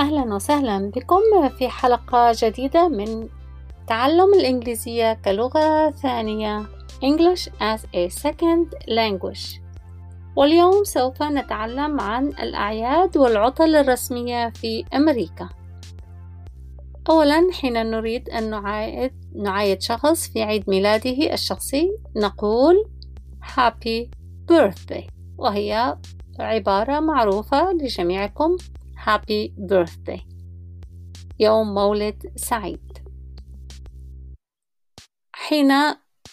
أهلا وسهلا بكم في حلقة جديدة من تعلم الإنجليزية كلغة ثانية English as a Second Language. واليوم سوف نتعلم عن الأعياد والعطل الرسمية في أمريكا. أولا حين نريد أن نعايد, نعايد شخص في عيد ميلاده الشخصي نقول Happy Birthday وهي عبارة معروفة لجميعكم. Happy Birthday. يوم مولد سعيد. حين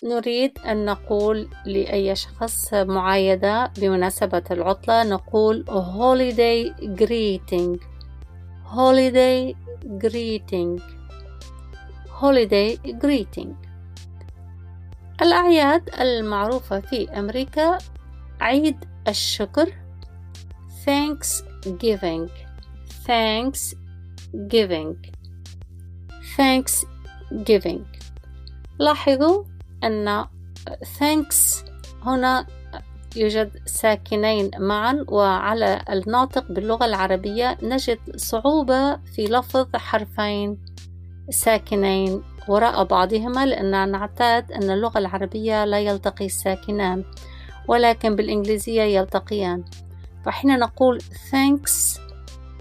نريد أن نقول لأي شخص معايدة بمناسبة العطلة نقول holiday greeting. Holiday greeting. Holiday greeting. الأعياد المعروفة في أمريكا عيد الشكر Thanksgiving. Thanksgiving. Thanksgiving. لاحظوا أن thanks هنا يوجد ساكنين معا وعلى الناطق باللغة العربية نجد صعوبة في لفظ حرفين ساكنين وراء بعضهما لأننا نعتاد أن اللغة العربية لا يلتقي الساكنان ولكن بالإنجليزية يلتقيان. فحين نقول thanks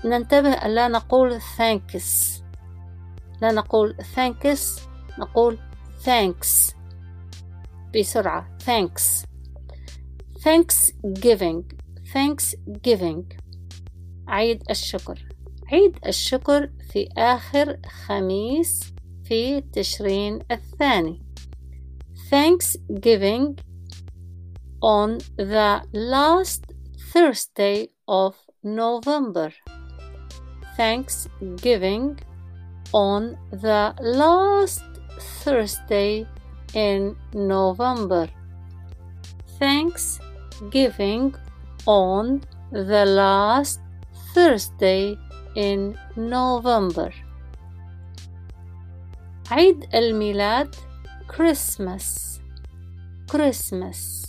ننتبه ألا نقول thanks لا نقول thanks نقول thanks بسرعة thanks Thanksgiving Thanksgiving عيد الشكر عيد الشكر في آخر خميس في تشرين الثاني Thanksgiving on the last Thursday of November Thanksgiving on the last Thursday in November. Thanksgiving on the last Thursday in November. عيد الميلاد Christmas Christmas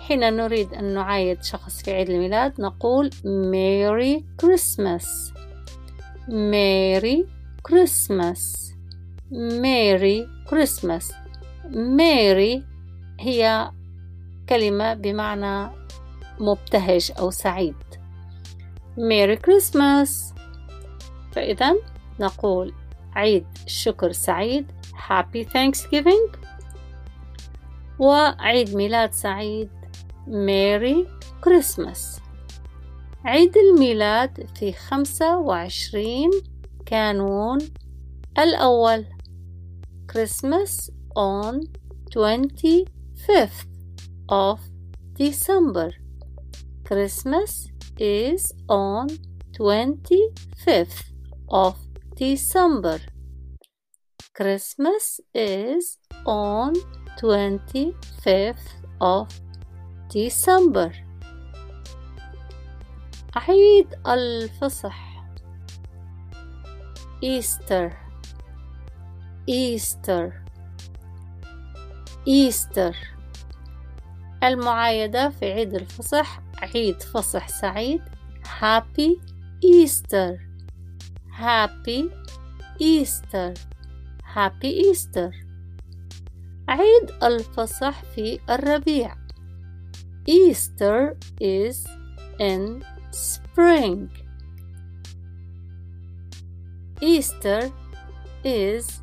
حين نريد أن نعايد شخص في عيد الميلاد نقول Merry Christmas Merry Christmas Merry Christmas Merry هي كلمة بمعنى مبتهج أو سعيد Merry Christmas فإذا نقول عيد شكر سعيد Happy Thanksgiving وعيد ميلاد سعيد Merry Christmas عيد الميلاد في خمسة وعشرين كانون الأول Christmas on 25th of December Christmas is on 25th of December Christmas is on 25th of December عيد الفصح. Easter Easter Easter المعايدة في عيد الفصح عيد فصح سعيد. happy Easter happy Easter happy Easter عيد الفصح في الربيع. Easter is in spring. Easter is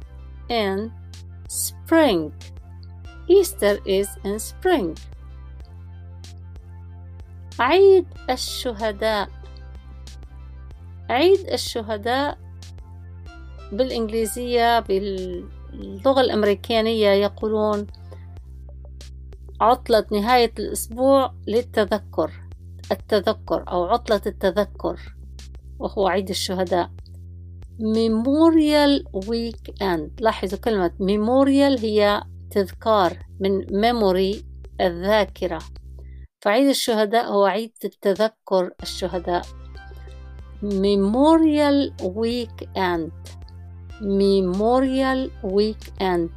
in spring. Easter is in spring. عيد الشهداء عيد الشهداء بالإنجليزية باللغة الأمريكانية يقولون عطلة نهاية الأسبوع للتذكر التذكر أو عطلة التذكر وهو عيد الشهداء. Memorial Weekend. لاحظوا كلمة Memorial هي تذكار من memory الذاكرة. فعيد الشهداء هو عيد التذكر الشهداء. Memorial Weekend. Memorial Weekend.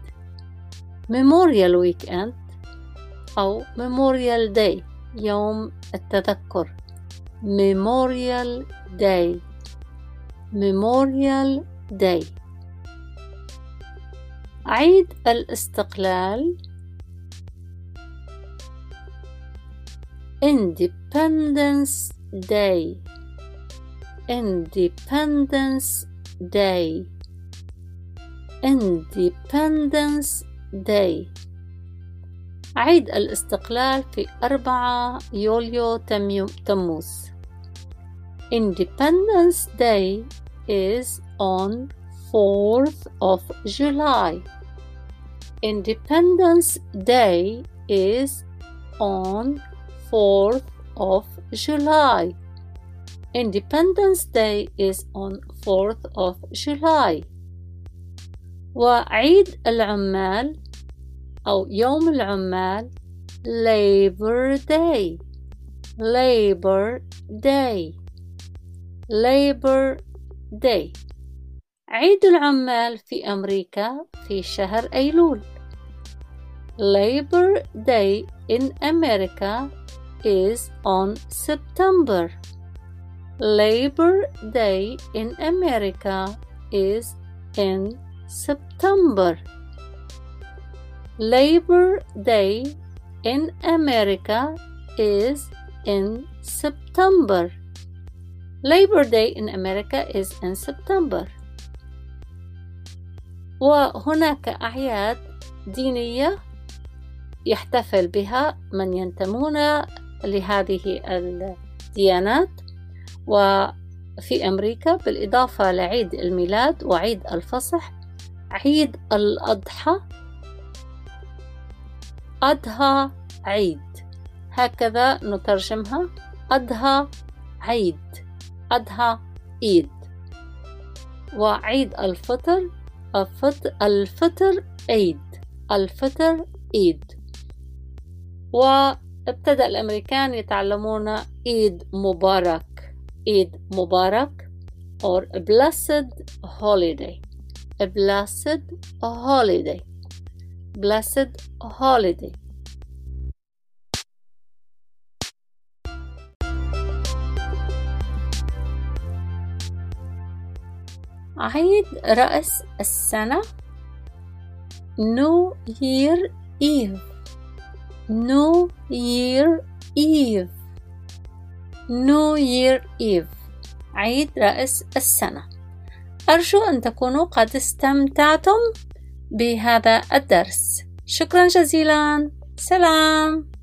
Memorial Weekend أو Memorial Day. يوم التذكر Memorial Day Memorial Day عيد الاستقلال Independence Day Independence Day Independence Day عيد الاستقلال في أربعة يوليو تموز Independence Day is on 4th of July. Independence Day is on 4th of July. Independence Day is on 4th of July. وعيد العمال أو يوم العمال Labor Day Labor Day Labor Day عيد العمال في أمريكا في شهر أيلول Labor Day in America is on September. Labor Day in America is in September. Labor Day in America is in September. Labor Day in America is in September. وهناك أعياد دينية يحتفل بها من ينتمون لهذه الديانات وفي أمريكا بالإضافة لعيد الميلاد وعيد الفصح عيد الأضحى أضحى عيد. هكذا نترجمها. أضحى عيد. أضحى عيد. وعيد الفطر. الفطر عيد. الفطر عيد. وابتدأ الأمريكان يتعلمون عيد مبارك. عيد مبارك or blessed holiday. Blessed holiday. Blessed holiday. عيد رأس السنة. New Year Eve. New Year Eve. New Year Eve. عيد رأس السنة. أرجو أن تكونوا قد استمتعتم بهذا الدرس. شكرا جزيلا. سلام.